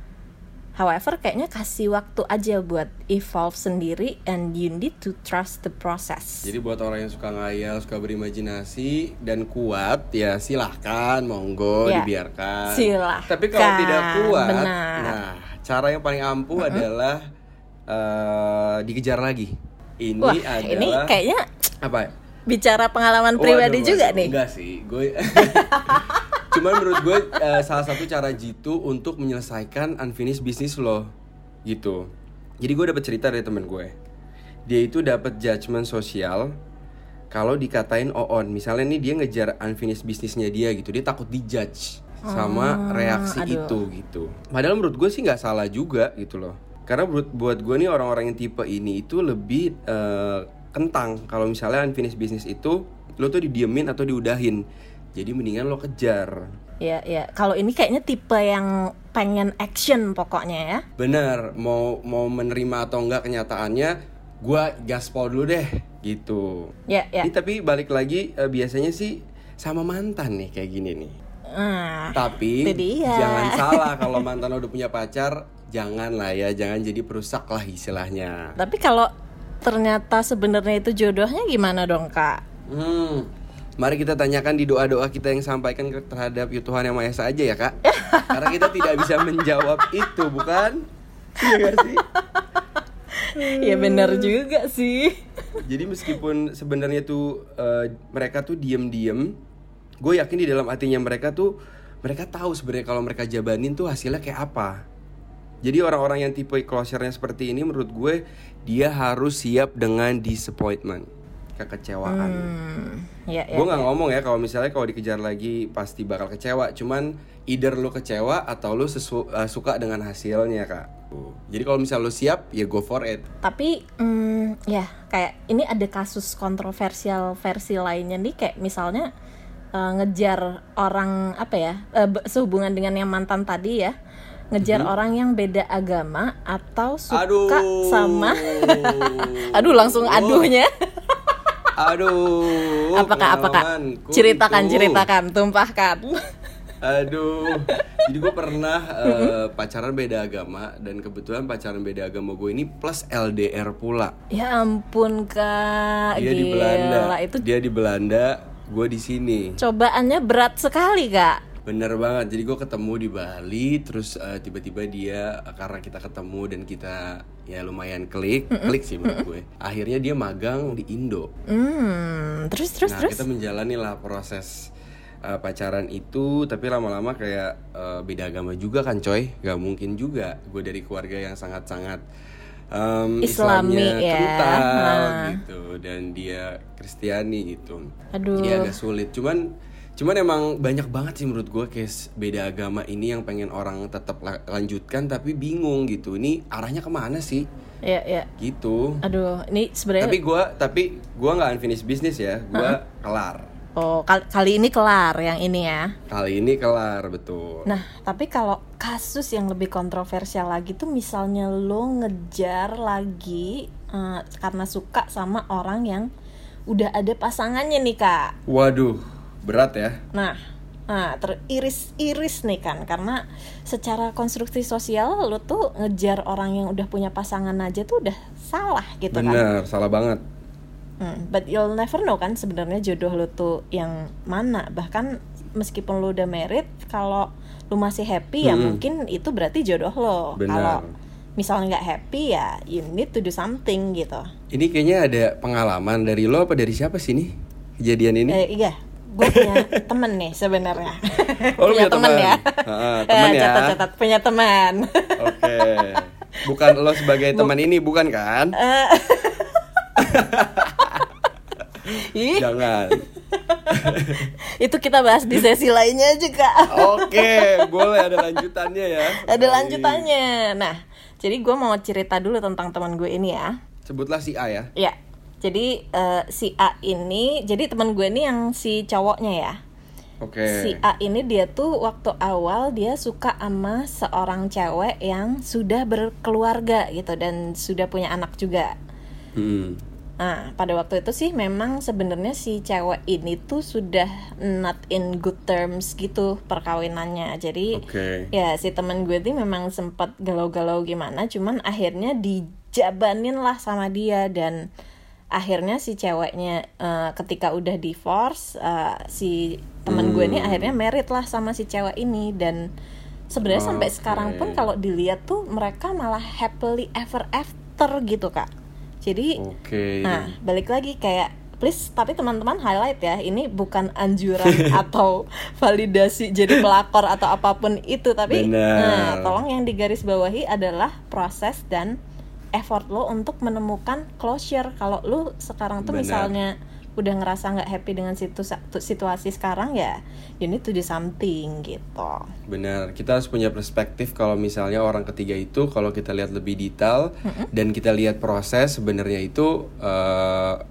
however kayaknya kasih waktu aja buat evolve sendiri and you need to trust the process. Jadi buat orang yang suka ngayal, suka berimajinasi dan kuat, ya silahkan, monggo Ya, dibiarkan. silahkan, Tapi kalau tidak kuat, benar. nah cara yang paling ampuh adalah eh, dikejar lagi. Ini Wah, adalah ini kayaknya apa? Bicara pengalaman pribadi Waduh, juga nih. Enggak sih, gue. Cuman menurut gue eh, salah satu cara jitu untuk menyelesaikan unfinished business lo, gitu. Jadi gue dapet cerita dari temen gue. Dia itu dapat judgement sosial kalau dikatain on misalnya nih dia ngejar unfinished bisnisnya dia gitu dia takut dijudge sama reaksi aduh. itu gitu padahal menurut gue sih nggak salah juga gitu loh karena buat buat gue nih orang-orang yang tipe ini itu lebih eh, kentang kalau misalnya unfinished business itu lo tuh didiemin atau diudahin jadi mendingan lo kejar Ya, ya. Kalau ini kayaknya tipe yang pengen action pokoknya ya. bener mau mau menerima atau enggak kenyataannya gue gaspol dulu deh gitu Ya, ya. Ini tapi balik lagi eh, biasanya sih sama mantan nih kayak gini nih. Ah, Tapi jangan salah kalau mantan lo udah punya pacar, jangan lah ya, jangan jadi perusak lah istilahnya. tapi kalau ternyata sebenarnya itu jodohnya gimana dong kak? Hmm. Mari kita tanyakan di doa-doa kita yang sampaikan terhadap ya Tuhan yang Maha Esa aja ya kak. Karena kita tidak bisa menjawab itu, bukan? Iya gak sih? ya benar juga sih. Jadi meskipun sebenarnya tuh eh, mereka tuh diem-diem, gue yakin di dalam hatinya mereka tuh mereka tahu sebenarnya kalau mereka jabanin tuh hasilnya kayak apa. Jadi orang-orang yang tipe closernya seperti ini menurut gue dia harus siap dengan disappointment, kekecewaan. Hmm, ya, ya. gue nggak ngomong ya kalau misalnya kalau dikejar lagi pasti bakal kecewa. Cuman either lu kecewa atau lu sesu- eh, suka dengan hasilnya kak. Jadi kalau misal lu siap ya go for it. Tapi hmm, ya kayak ini ada kasus kontroversial versi lainnya nih kayak misalnya eh, ngejar orang apa ya be- sehubungan dengan yang mantan tadi ya ngejar orang yang beda agama atau suka Aduh. sama aduh langsung aduhnya Aduh. apakah apakah ceritakan ceritakan tumpahkan Aduh. Jadi gue pernah eh, pacaran beda agama dan kebetulan pacaran beda agama gue ini plus LDR pula. ya ampun kak Dia di Gila, Belanda. itu Dia di Belanda, gue di sini. cobaannya berat sekali kak Bener banget. Jadi gue ketemu di Bali, terus eh, tiba-tiba dia karena kita ketemu dan kita ya lumayan klik, klik sih menurut gue. Akhirnya dia magang di Indo. hmm terus terus nah terus kita menjalani lah proses uh, pacaran itu tapi lama-lama kayak uh, beda agama juga kan coy gak mungkin juga gue dari keluarga yang sangat-sangat um, Islami Islamnya ya. kental Nah. gitu dan dia Kristiani gitu Aduh. jadi agak sulit cuman cuman emang banyak banget sih menurut gue case beda agama ini yang pengen orang tetap la- lanjutkan tapi bingung gitu. Ini arahnya ke mana sih? Ya ya gitu. Aduh ini sebenarnya tapi gue tapi gue nggak unfinished business ya. Gue kelar. Oh, kali, kali ini kelar yang ini ya. Kali ini kelar betul. Nah, tapi kalau kasus yang lebih kontroversial lagi tuh misalnya lo ngejar lagi eh, karena suka sama orang yang udah ada pasangannya nih, Kak. Waduh, berat ya. Nah, nah teriris-iris nih kan karena secara konstruksi sosial lo tuh ngejar orang yang udah punya pasangan aja tuh udah salah gitu kan. Bener, salah banget. Hmm, but you'll never know kan sebenarnya jodoh lo tuh yang mana. Bahkan meskipun lo udah married, kalau lo masih happy ya Hmm. mungkin itu berarti jodoh lo. Benar. Kalau misalnya nggak happy ya you need to do something gitu. Ini kayaknya ada pengalaman dari lo apa dari siapa sih nih kejadian ini? Eh, iya, gue punya temen nih sebenarnya. Oh, lu punya temen teman? ya. Ah, temen Eh, ya. Catat-catat punya teman. Oke. Bukan lo sebagai teman ini bukan kan? Ih, Jangan. itu kita bahas di sesi lainnya aja kak. Oke, boleh ada lanjutannya ya. Ada lanjutannya. Nah, jadi gue mau cerita dulu tentang teman gue ini ya. Sebutlah si A ya. Ya, jadi eh, si A ini, jadi teman gue ini yang si cowoknya ya. Oke. Si A ini dia tuh waktu awal dia suka sama seorang cewek yang sudah berkeluarga gitu dan sudah punya anak juga. Hmm. Nah, pada waktu itu sih memang sebenarnya si cewek ini tuh sudah not in good terms gitu perkawinannya. Jadi Oke. ya si teman gue tuh memang sempat galau-galau gimana, cuman akhirnya dijabanin lah sama dia dan akhirnya si ceweknya eh, ketika udah divorce eh, si teman gue ini Hmm. akhirnya married lah sama si cewek ini dan sebenarnya sampai Oke. sekarang pun kalau dilihat tuh mereka malah happily ever after gitu kak. Jadi Oke. Nah, balik lagi kayak please tapi teman-teman highlight ya, ini bukan anjuran atau validasi jadi pelakor atau apa pun itu, tapi Benar. nah, tolong yang digarisbawahi adalah proses dan effort lo untuk menemukan closure. Kalau lu sekarang tuh Benar. misalnya udah ngerasa nggak happy dengan situ situasi sekarang ya you need to do something gitu benar kita harus punya perspektif kalau misalnya orang ketiga itu kalau kita lihat lebih detail mm-hmm. dan kita lihat proses sebenarnya itu uh,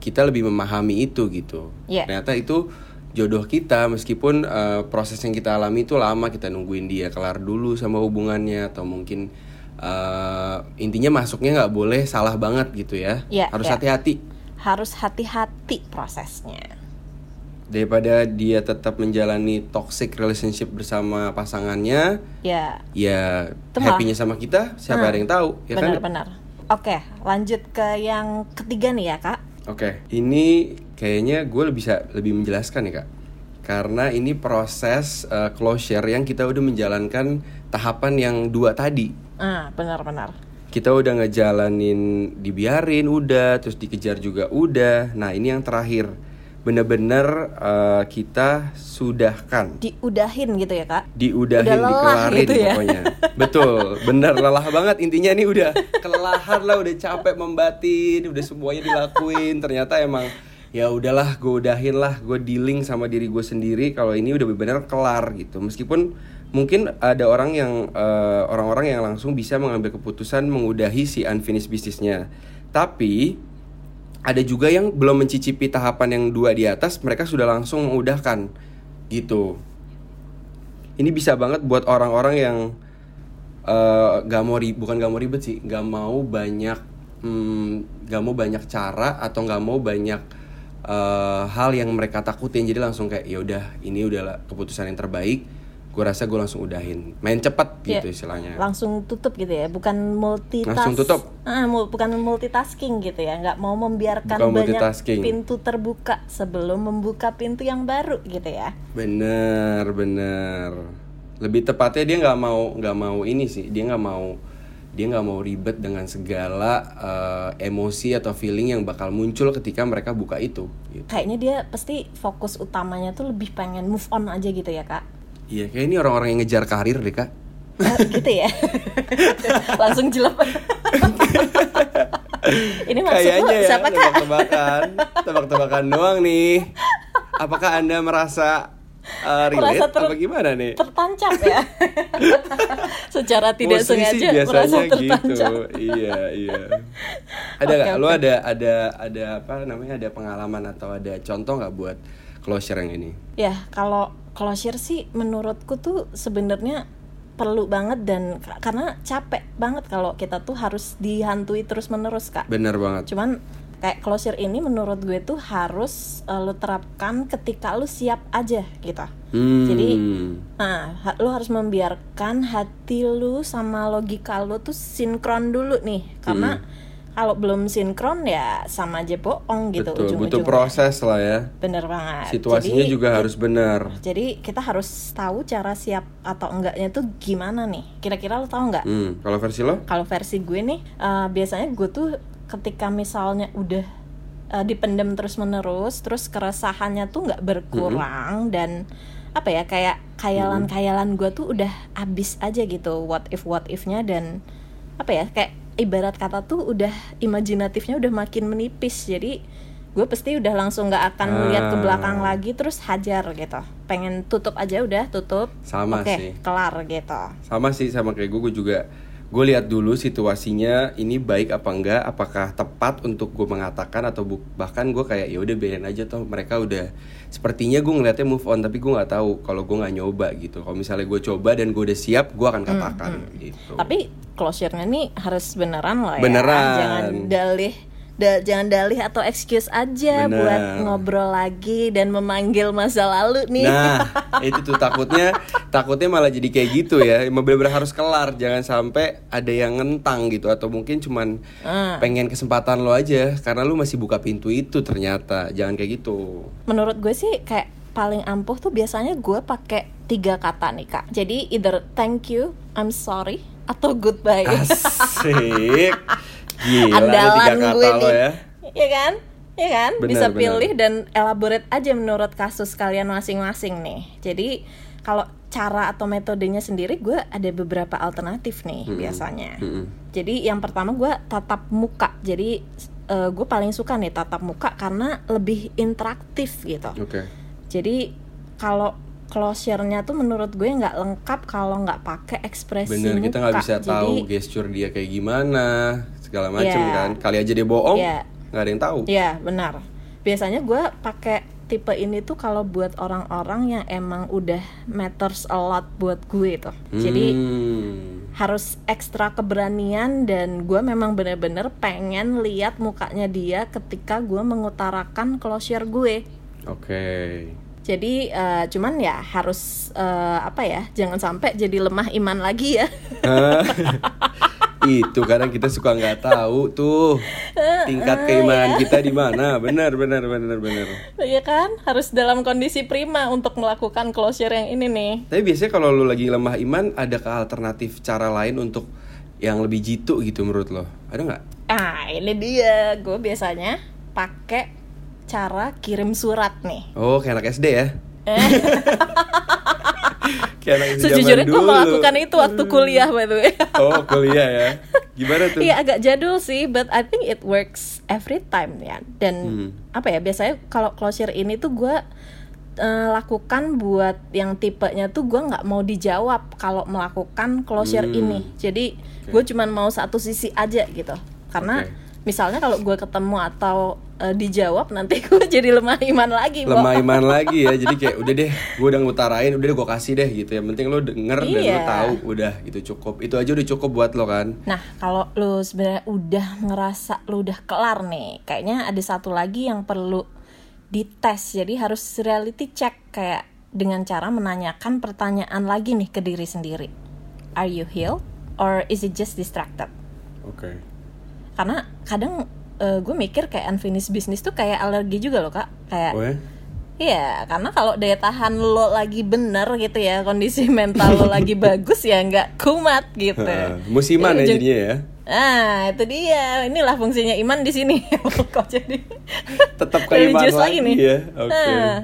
kita lebih memahami itu gitu yeah. ternyata itu jodoh kita meskipun uh, proses yang kita alami itu lama kita nungguin dia kelar dulu sama hubungannya atau mungkin uh, intinya masuknya nggak boleh salah banget gitu ya. Yeah, harus hati hati-hati. Harus hati-hati prosesnya. Daripada dia tetap menjalani toxic relationship bersama pasangannya ya. ya happynya sama kita siapa hmm. yang tahu ya benar, kan? Benar oke lanjut ke yang ketiga nih ya kak. Oke ini kayaknya gue lebih bisa lebih menjelaskan ya kak. Karena ini proses uh, closure yang kita udah menjalankan tahapan yang dua tadi. Ah benar-benar kita udah ngejalanin dibiarin udah terus dikejar juga udah. Nah ini yang terakhir. Bener-bener uh, kita sudahkan. Diudahin gitu ya kak? Diudahin udah dikelarin gitu ya? pokoknya. Betul bener lelah banget. Intinya nih udah kelelahan lah udah capek membatin udah semuanya dilakuin. Ternyata emang ya udahlah gue udahin lah. Gue dealing sama diri gue sendiri. Kalau ini udah bener-bener kelar gitu. Meskipun mungkin ada orang yang uh, orang-orang yang langsung bisa mengambil keputusan mengudahi si unfinished bisnisnya tapi ada juga yang belum mencicipi tahapan yang dua di atas mereka sudah langsung mengudahkan gitu. Ini bisa banget buat orang-orang yang uh, gak mau ribet bukan gak mau ribet sih gak mau banyak hmm, gak mau banyak cara atau gak mau banyak uh, hal yang mereka takutin. Jadi langsung kayak ya udah ini udah keputusan yang terbaik gue rasa gue langsung udahin. Main cepet gitu yeah. istilahnya. langsung tutup gitu ya bukan multitask langsung tutup. Ah, bukan multitasking gitu ya nggak mau membiarkan bukan banyak pintu terbuka sebelum membuka pintu yang baru gitu ya. Bener bener. Lebih tepatnya dia nggak mau nggak mau ini sih dia nggak mau dia nggak mau ribet dengan segala uh, emosi atau feeling yang bakal muncul ketika mereka buka itu gitu. kayaknya dia pasti fokus utamanya tuh lebih pengen move on aja gitu ya kak Iya, kayak ini orang-orang yang ngejar karir deh, Kak. Uh, gitu ya. Langsung jelek. ini maksud Kayaknya ya, siapa Kak? Tebak-tebakan. Tebak-tebakan doang nih. Apakah Anda merasa uh, relate ter apa gimana nih? Tertancap ya. Secara tidak Posisi sengaja merasa gitu. tertancap. Gitu. iya, iya. Ada nggak? Okay, okay. Lo ada ada ada apa namanya? Ada pengalaman atau ada contoh nggak buat closure yang ini? Ya, kalau closure sih menurutku tuh sebenarnya perlu banget dan karena capek banget kalau kita tuh harus dihantui terus menerus kak. Bener banget. Cuman kayak closure ini menurut gue tuh harus uh, lo terapkan ketika lo siap aja gitu. Hmm. Jadi, nah lo harus membiarkan hati lo sama logika lo tuh sinkron dulu nih karena hmm kalau belum sinkron ya sama aja bohong gitu Betul, ujung butuh proses lah ya. Bener banget. Situasinya jadi, juga harus benar. Jadi kita harus tahu cara siap atau enggaknya tuh gimana nih. Kira-kira lo tahu nggak hmm, kalau versi lo? Kalau versi gue nih uh, biasanya gue tuh ketika misalnya udah uh, dipendem terus menerus terus keresahannya tuh nggak berkurang -hmm. dan apa ya kayak khayalan-khayalan gue tuh udah abis aja gitu. What if what ifnya dan apa ya kayak ibarat kata tuh udah imajinatifnya udah makin menipis. Jadi gue pasti udah langsung nggak akan melihat ke belakang ah. lagi terus hajar gitu. Pengen tutup aja udah tutup. Sama Oke, sih. kelar gitu. Sama sih sama kayak gue gue juga gue lihat dulu situasinya ini baik apa enggak apakah tepat untuk gue mengatakan atau bu bahkan gue kayak ya udah biarin aja toh mereka udah sepertinya gue ngeliatnya move on tapi gue nggak tahu kalau gue nggak nyoba gitu. Kalau misalnya gue coba dan gue udah siap gue akan katakan hmm, hmm. gitu. Tapi closure-nya nih harus beneran loh ya. Beneran. Jangan dalih da, jangan dalih atau excuse aja Bener. buat ngobrol lagi dan memanggil masa lalu nih. Nah, itu tuh takutnya takutnya malah jadi kayak gitu ya. Bener-bener harus kelar, jangan sampai ada yang ngentang gitu atau mungkin cuman uh. pengen kesempatan lo aja karena lu masih buka pintu itu ternyata. Jangan kayak gitu. Menurut gue sih kayak paling ampuh tuh biasanya gue pakai tiga kata nih kak. Jadi either thank you, I'm sorry, atau goodbye. Asik. Gila, andalan gue nih. ya. Iya kan? Iya kan? Bener, Bisa pilih dan elaborate aja menurut kasus kalian masing-masing nih. Jadi kalau cara atau metodenya sendiri gue ada beberapa alternatif nih hmm. biasanya. Hmm. Jadi yang pertama gue tatap muka. Jadi gue paling suka nih tatap muka karena lebih interaktif gitu. Oke. Jadi kalau closure-nya tuh menurut gue nggak lengkap kalau nggak pakai ekspresi Bener, muka. kita nggak bisa Jadi, tahu gesture dia kayak gimana, segala macem Iya. kan. Kali aja dia bohong, Iya. nggak ada yang tahu. Ya benar. Biasanya gue pakai tipe ini tuh kalau buat orang-orang yang emang udah matters a lot buat gue tuh. Jadi Hmm. harus ekstra keberanian dan gue memang bener-bener pengen lihat mukanya dia ketika gue mengutarakan closure gue. Oke. Jadi eh, cuman ya harus eh, apa ya? Jangan sampai jadi lemah iman lagi ya. Itu kadang kita suka nggak tahu tuh tingkat keimanan kita di mana benar benar benar benar Iya kan? Harus dalam kondisi prima untuk melakukan closure yang ini nih. tapi biasanya kalau lu lagi lemah iman ada ke alternatif cara lain untuk yang lebih jitu gitu menurut lo ada nggak Ah, ini dia. Gue biasanya pakai cara kirim surat nih. oh kayak anak SD ya SD Sejujurnya gue melakukan itu waktu kuliah by the way. oh kuliah ya gimana tuh Iya agak jadul sih, but I think it works every time ya. Dan Hmm. apa ya biasanya kalau closure ini tuh gue eh, lakukan buat yang tipenya tuh gue nggak mau dijawab kalau melakukan closure Hmm. ini. Jadi gue cuman mau satu sisi aja gitu. Karena Oke. Misalnya kalau gue ketemu atau eh, dijawab nanti gue jadi lemah iman lagi. Bo. lemah iman lagi ya jadi kayak udah deh gue udah ngutarain udah deh gue kasih deh gitu yang penting lo denger dan lo Iya. tahu udah gitu cukup itu aja udah cukup buat lo kan Nah, kalau lu sebenarnya udah ngerasa lu udah kelar nih, kayaknya ada satu lagi yang perlu dites. Jadi harus reality check kayak dengan cara menanyakan pertanyaan lagi nih ke diri sendiri. Are you healed or is it just distracted? oke Karena kadang gue mikir kayak unfinished business tuh kayak alergi juga loh, Kak. Kayak oh ya Iya, karena kalau daya tahan lo lagi bener gitu ya, kondisi mental lo lagi bagus ya nggak kumat gitu. Musiman ya jadinya ya Ah, itu dia. Inilah fungsinya iman di sini. Kok jadi tetap keimanan religius lagi, lagi nih. ya oke Nah,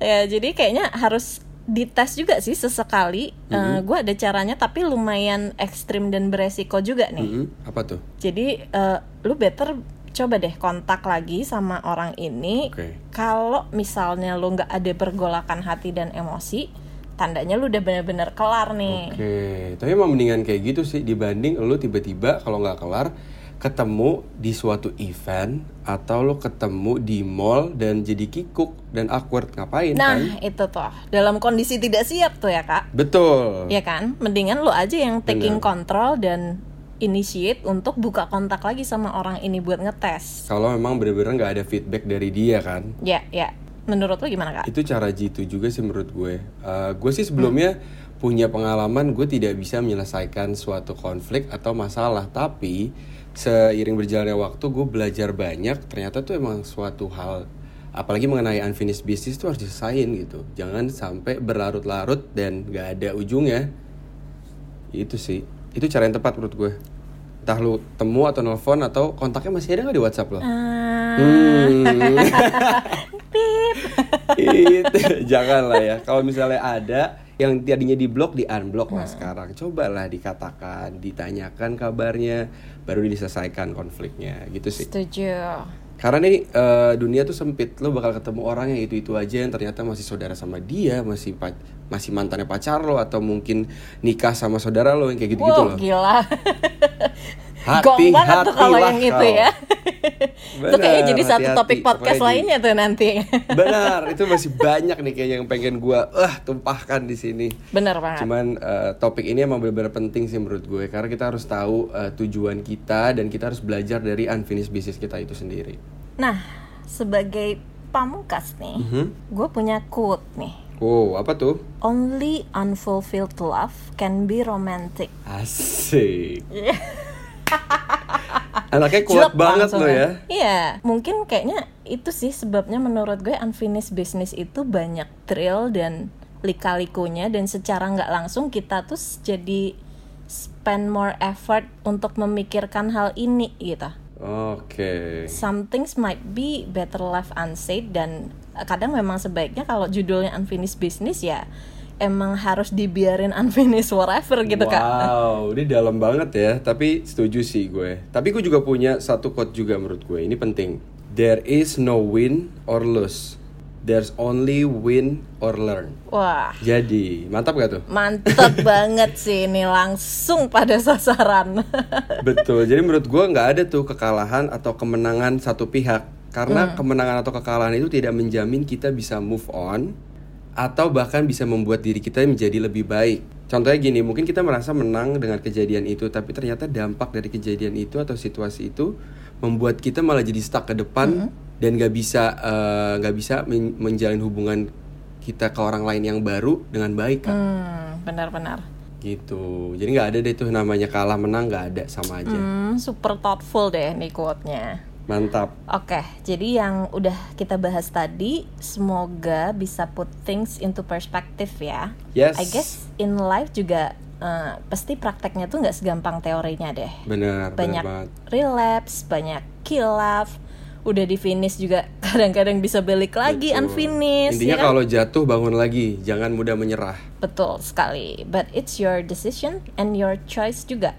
ya jadi kayaknya harus dites juga sih sesekali. Mm-hmm. gue ada caranya tapi lumayan ekstrim dan beresiko juga nih. Mm-mm, apa tuh Jadi eh, lu better coba deh kontak lagi sama orang ini. Oke. Kalau misalnya lu nggak ada pergolakan hati dan emosi, tandanya lu udah bener-bener kelar nih. Oke, tapi emang mendingan kayak gitu sih dibanding lo tiba-tiba kalau nggak kelar ketemu di suatu event atau lo ketemu di mall dan jadi kikuk dan awkward ngapain kan? Nah, itu tuh. Dalam kondisi tidak siap tuh ya, Kak. Betul. Iya kan? Mendingan lu aja yang taking control dan initiate untuk buka kontak lagi sama orang ini buat ngetes. Kalau memang bener-bener nggak ada feedback dari dia kan, Ya, ya. Menurut lu gimana, Kak? itu cara jitu juga sih menurut gue. Eh, gue sih sebelumnya punya pengalaman gue tidak bisa menyelesaikan suatu konflik atau masalah, tapi seiring berjalannya waktu gue belajar banyak. Ternyata tuh emang suatu hal, apalagi mengenai unfinished business tuh harus diselesain gitu. Jangan sampai berlarut-larut dan nggak ada ujungnya. Itu sih, itu cara yang tepat menurut gue. Entah lu temu atau nelfon atau kontaknya masih ada nggak di WhatsApp lo? Ah, Hmm. pip. itu jangan lah ya kalau misalnya ada yang tadinya di blok di unblock lah sekarang cobalah dikatakan ditanyakan kabarnya baru diselesaikan konfliknya gitu sih Setuju. karena nih eh, dunia tuh sempit lo bakal ketemu orang yang itu itu aja yang ternyata masih saudara sama dia masih pa- masih mantannya pacar lo atau mungkin nikah sama saudara lo yang kayak gitu gitu wow, loh gila. Hati- Gong banget tuh kalau yang itu ya. itu kayaknya Benar, jadi satu hati-hati. topik podcast Pokoknya di- lainnya tuh nanti. Benar, itu masih banyak nih kayaknya yang pengen gua ah tumpahkan di sini. Bener banget. Cuman eh, topik ini emang benar-benar penting sih menurut gue karena kita harus tahu eh, tujuan kita dan kita harus belajar dari unfinished business kita itu sendiri. Nah, sebagai pamungkas nih, Mhm. gue punya quote nih. Wow, apa tuh? Only unfulfilled love can be romantic. Asik. Anaknya kuat Jelek banget lo ya. Iya, mungkin kayaknya itu sih sebabnya menurut gue unfinished business itu banyak thrill dan lika-likunya dan secara nggak langsung kita tuh jadi spend more effort untuk memikirkan hal ini gitu. Oke. Some things might be better left unsaid dan kadang memang sebaiknya kalau judulnya unfinished business ya emang harus dibiarin unfinished forever gitu kak Wow, ini dalam banget ya. Tapi setuju sih gue. Tapi gue juga punya satu quote juga menurut gue. Ini penting. There is no win or lose. There's only win or learn. wah Jadi, mantap gak tuh? mantep banget sih ini langsung pada sasaran Betul. Jadi menurut gue nggak ada tuh kekalahan atau kemenangan satu pihak. Karena kemenangan atau kekalahan itu tidak menjamin kita bisa move on atau bahkan bisa membuat diri kita menjadi lebih baik. Contohnya gini, mungkin kita merasa menang dengan kejadian itu, tapi ternyata dampak dari kejadian itu atau situasi itu membuat kita malah jadi stuck ke depan dan nggak bisa eh, nggak bisa men- menjalin hubungan kita ke orang lain yang baru dengan baik kan. hmm, benar-benar Gitu. Jadi nggak ada deh tuh namanya kalah menang nggak ada sama aja. hmm, super thoughtful deh nih quote-nya Mantap. Oke, jadi yang udah kita bahas tadi, semoga bisa put things into perspective ya. Yes. I guess in life juga eh, pasti prakteknya tuh nggak segampang teorinya deh. Bener, bener Banyak banget. relapse, banyak kilaf, udah di finish juga kadang-kadang bisa balik lagi Betul. unfinished. Intinya ya kan? kalau jatuh bangun lagi, jangan mudah menyerah. Betul sekali. But it's your decision and your choice juga.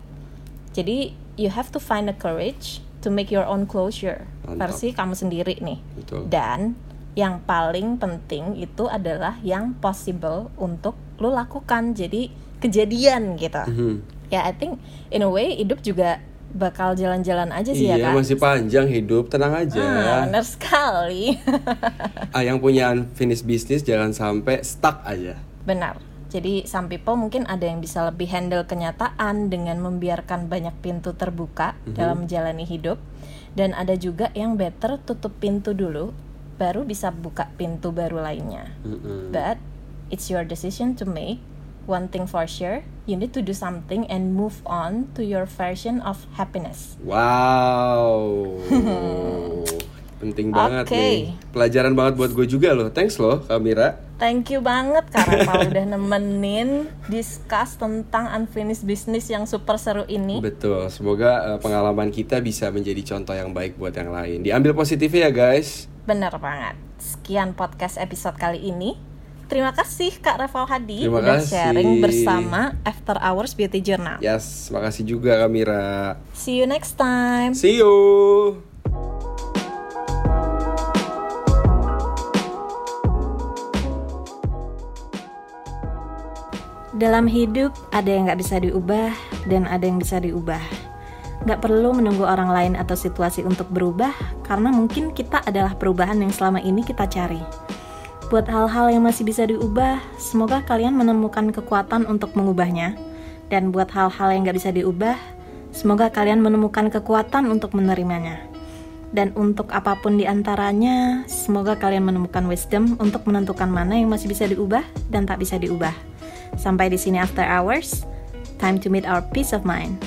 Jadi you have to find the courage to make your own closure. Mantap. Versi kamu sendiri nih. Betul. Dan yang paling penting itu adalah yang possible untuk lu lakukan. Jadi kejadian gitu. Mhm. Ya I think in a way hidup juga bakal jalan-jalan aja sih Iya, ya kan. masih panjang hidup, tenang aja. Ah, benar sekali. Ah, yang punya unfinished business jangan sampai stuck aja. Benar. Jadi some people mungkin ada yang bisa lebih handle kenyataan dengan membiarkan banyak pintu terbuka dalam menjalani hidup dan ada juga yang better tutup pintu dulu baru bisa buka pintu baru lainnya. Mm-mm. But it's your decision to make. One thing for sure, you need to do something and move on to your version of happiness. Wow. Penting banget nih. Pelajaran banget buat gue juga loh. Thanks loh, Kamira. Thank you banget karena udah nemenin discuss tentang unfinished business yang super seru ini. Betul. Semoga eh, pengalaman kita bisa menjadi contoh yang baik buat yang lain. Diambil positifnya ya, guys. Bener banget. Sekian podcast episode kali ini. Terima kasih Kak Reval Hadi Terima udah kasih. sharing bersama After Hours Beauty Journal. Yes, makasih juga Kamira. See you next time. See you. Dalam hidup ada yang nggak bisa diubah dan ada yang bisa diubah. Nggak perlu menunggu orang lain atau situasi untuk berubah karena mungkin kita adalah perubahan yang selama ini kita cari. Buat hal-hal yang masih bisa diubah, semoga kalian menemukan kekuatan untuk mengubahnya. Dan buat hal-hal yang nggak bisa diubah, semoga kalian menemukan kekuatan untuk menerimanya. Dan untuk apa pun di antaranya, semoga kalian menemukan wisdom untuk menentukan mana yang masih bisa diubah dan tak bisa diubah. Sampai di sini after hours. Time to meet our peace of mind.